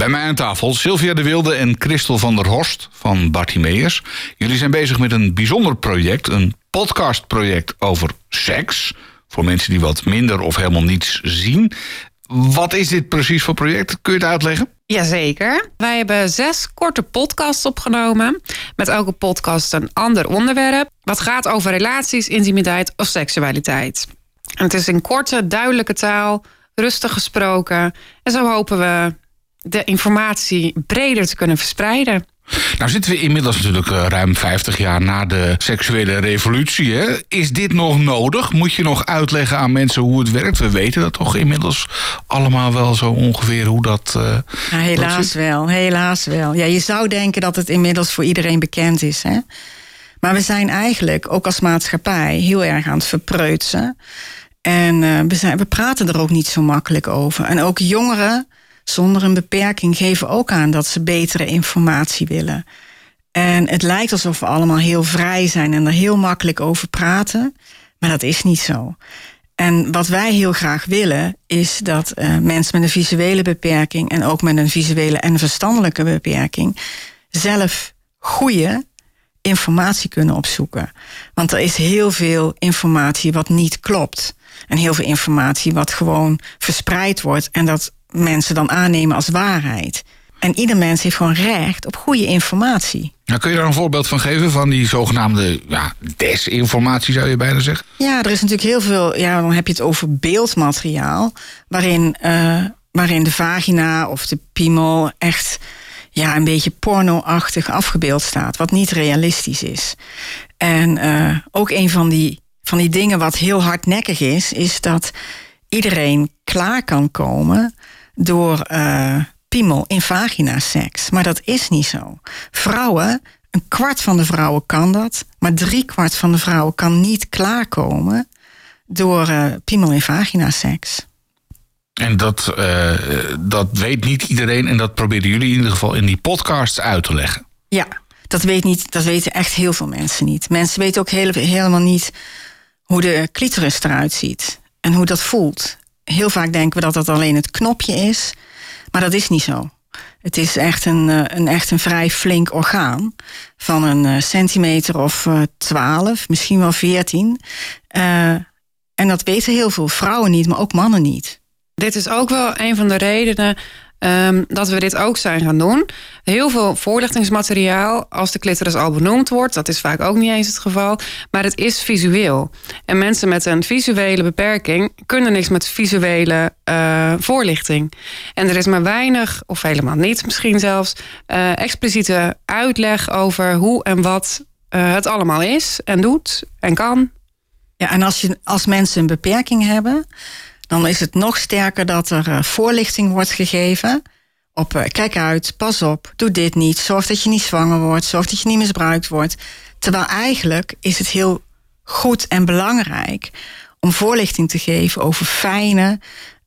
Bij mij aan tafel Sylvia de Wilde en Christel van der Horst van Bartimeus. Jullie zijn bezig met een bijzonder project, een podcastproject over seks. Voor mensen die wat minder of helemaal niets zien. Wat is dit precies voor project? Kun je het uitleggen? Jazeker. Wij hebben zes korte podcasts opgenomen. Met elke podcast een ander onderwerp. Wat gaat over relaties, intimiteit of seksualiteit. En het is in korte, duidelijke taal, rustig gesproken. En zo hopen we de informatie breder te kunnen verspreiden. Nou zitten we inmiddels natuurlijk eh, ruim 50 jaar na de seksuele revolutie. Hè? Is dit nog nodig? Moet je nog uitleggen aan mensen hoe het werkt? We weten dat toch inmiddels allemaal wel zo ongeveer hoe dat... Uh, ja, helaas wel, helaas wel. Ja, je zou denken dat het inmiddels voor iedereen bekend is. Hè? Maar we zijn eigenlijk, ook als maatschappij, heel erg aan het verpreutsen. En uh, we, zijn, we praten er ook niet zo makkelijk over. En ook jongeren zonder een beperking geven ook aan dat ze betere informatie willen. En het lijkt alsof we allemaal heel vrij zijn en er heel makkelijk over praten, maar dat is niet zo. En wat wij heel graag willen, is dat uh, mensen met een visuele beperking en ook met een visuele en verstandelijke beperking zelf goede informatie kunnen opzoeken. Want er is heel veel informatie wat niet klopt. En heel veel informatie wat gewoon verspreid wordt en dat mensen dan aannemen als waarheid. En ieder mens heeft gewoon recht op goede informatie. Nou, kun je daar een voorbeeld van geven van die zogenaamde ja, desinformatie, zou je bijna zeggen? Ja, er is natuurlijk heel veel. Ja, dan heb je het over beeldmateriaal. Waarin, uh, waarin de vagina of de piemel echt ja, een beetje pornoachtig afgebeeld staat. Wat niet realistisch is. En uh, ook een van die, van die dingen wat heel hardnekkig is, is dat iedereen klaar kan komen door uh, piemel in vaginaseks. Maar dat is niet zo. Vrouwen, een kwart van de vrouwen kan dat, maar drie kwart van de vrouwen kan niet klaarkomen door uh, piemel in vaginaseks. En dat, uh, dat weet niet iedereen en dat proberen jullie in ieder geval in die podcast uit te leggen. Ja, dat, weet niet, dat weten echt heel veel mensen niet. Mensen weten ook heel, helemaal niet hoe de clitoris eruit ziet en hoe dat voelt heel vaak denken we dat dat alleen het knopje is. Maar dat is niet zo. Het is echt een, eh, een, echt een vrij flink orgaan. Van een eh, centimeter of uh, 12, misschien wel 14. Uh, en dat weten heel veel vrouwen niet, maar ook mannen niet. Dit is ook wel een van de redenen Um, dat we dit ook zijn gaan doen. Heel veel voorlichtingsmateriaal, als de clitoris al benoemd wordt, dat is vaak ook niet eens het geval, maar het is visueel. En mensen met een visuele beperking kunnen niks met visuele uh, voorlichting. En er is maar weinig, of helemaal niet misschien zelfs, uh, expliciete uitleg over hoe en wat uh, het allemaal is en doet en kan. Ja, en als, je, als mensen een beperking hebben, dan is het nog sterker dat er uh, voorlichting wordt gegeven. Op uh, kijk uit, pas op, doe dit niet, zorg dat je niet zwanger wordt, zorg dat je niet misbruikt wordt. Terwijl eigenlijk is het heel goed en belangrijk om voorlichting te geven over fijne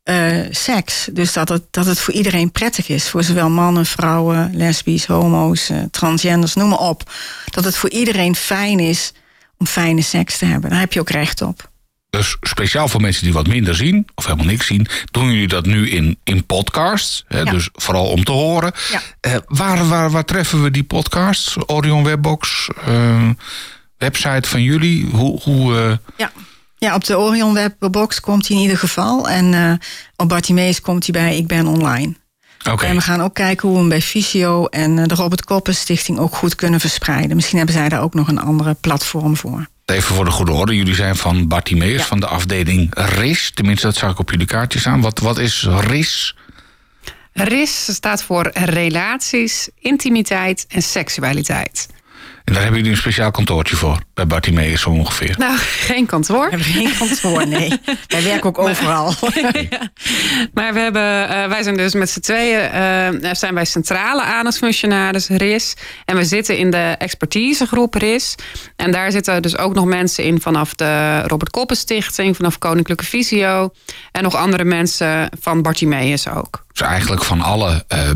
uh, seks. Dus dat het, dat het voor iedereen prettig is. Voor zowel mannen, vrouwen, lesbisch, homo's, transgenders, noem maar op. Dat het voor iedereen fijn is om fijne seks te hebben. Daar heb je ook recht op. Dus speciaal voor mensen die wat minder zien, of helemaal niks zien, doen jullie dat nu in, in podcasts. Hè, ja. Dus vooral om te horen. Ja. Uh, waar, waar, waar treffen we die podcasts? Orion Webbox, uh, website van jullie? Hoe, hoe, uh... ja. ja, op de Orion Webbox komt hij in ieder geval. En op Bartimees komt hij bij Ik Ben Online. Okay. En we gaan ook kijken hoe we hem bij Visio en de Robert Koppen Stichting ook goed kunnen verspreiden. Misschien hebben zij daar ook nog een andere platform voor. Even voor de goede orde, jullie zijn van Bartimeus, ja. van de afdeling RIS. Tenminste, dat zag ik op jullie kaartje staan. Wat, wat is RIS? RIS staat voor relaties, intimiteit en seksualiteit. En daar hebben jullie een speciaal kantoortje voor, bij Bartimeus zo ongeveer. Nou, geen kantoor. We hebben geen kantoor, nee. wij werken ook overal. ja. Maar we hebben, uh, wij zijn dus met z'n tweeën, uh, zijn wij centrale aandachtfunctionaris RIS. En we zitten in de expertisegroep RIS. En daar zitten dus ook nog mensen in vanaf de Robert Koppen Stichting, vanaf Koninklijke Visio. En nog andere mensen van Bartimeus ook. Dus eigenlijk van alle uh,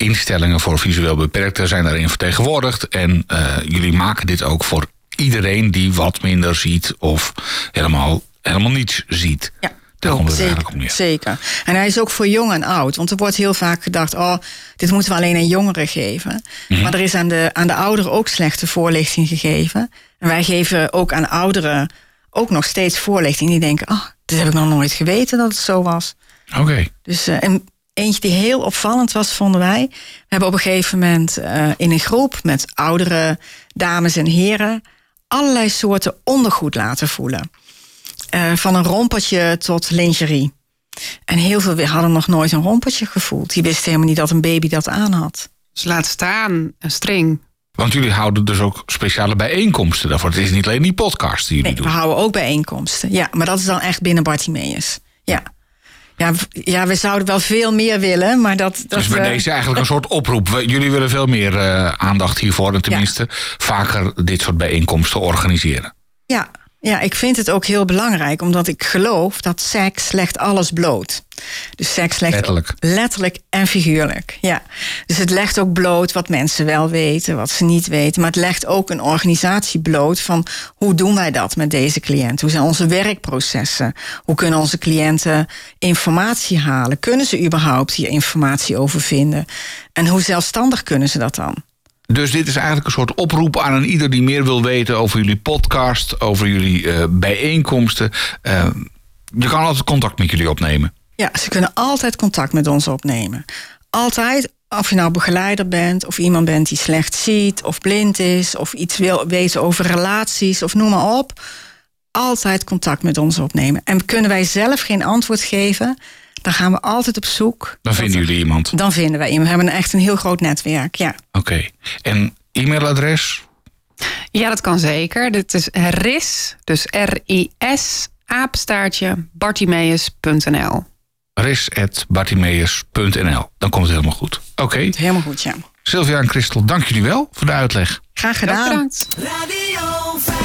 instellingen voor visueel beperkten zijn daarin vertegenwoordigd. En uh, jullie maken dit ook voor iedereen die wat minder ziet of helemaal, helemaal niets ziet. Ja. Daar komt het zeker, om zeker. En hij is ook voor jong en oud. Want er wordt heel vaak gedacht, oh, dit moeten we alleen aan jongeren geven. Mhm. Maar er is aan de, aan de ouderen ook slechte voorlichting gegeven. En wij geven ook aan ouderen ook nog steeds voorlichting. Die denken, oh, dit heb ik nog nooit geweten dat het zo was. Oké. Dus eh, en eentje die heel opvallend was, vonden wij. We hebben op een gegeven moment eh, in een groep met oudere dames en heren allerlei soorten ondergoed laten voelen. Eh, van een rompertje tot lingerie. En heel veel hadden nog nooit een rompertje gevoeld. Die wisten helemaal niet dat een baby dat aan had. Dus laat staan een string. Want jullie houden dus ook speciale bijeenkomsten daarvoor. Het is niet alleen die podcast die jullie Nee, we doen. houden ook bijeenkomsten. Ja, maar dat is dan echt binnen Bartimeus. Ja. Ja, ja, we zouden wel veel meer willen, maar dat... dat Dus bij deze eigenlijk een soort oproep. Jullie willen veel meer eh, aandacht hiervoor. En tenminste vaker dit soort bijeenkomsten organiseren. Ja, ja, ik vind het ook heel belangrijk, omdat ik geloof dat seks legt alles bloot. Dus seks legt Letterlijk. letterlijk en figuurlijk. Ja. Dus het legt ook bloot wat mensen wel weten, wat ze niet weten. Maar het legt ook een organisatie bloot van hoe doen wij dat met deze cliënt? Hoe zijn onze werkprocessen? Hoe kunnen onze cliënten informatie halen? Kunnen ze überhaupt hier informatie over vinden? En hoe zelfstandig kunnen ze dat dan? Dus dit is eigenlijk een soort oproep aan een ieder die meer wil weten over jullie podcast, over jullie eh, bijeenkomsten. Eh, je kan altijd contact met jullie opnemen. Ja, ze kunnen altijd contact met ons opnemen. Altijd, of je nou begeleider bent, of iemand bent die slecht ziet, of blind is, of iets wil weten over relaties, of noem maar op. Altijd contact met ons opnemen. En kunnen wij zelf geen antwoord geven, dan gaan we altijd op zoek. Dan vinden jullie iemand. Dan vinden wij iemand. We hebben echt een heel groot netwerk, ja. Oké. En e-mailadres? Ja, dat kan zeker. Dit is RIS, dus R-I-S, apenstaartje, bartimeus.nl. ris.bartimeus.nl. Dan komt het helemaal goed. Oké. Helemaal goed, ja. Sylvia en Christel, dank jullie wel voor de uitleg. Graag gedaan. bedankt. Radio 5.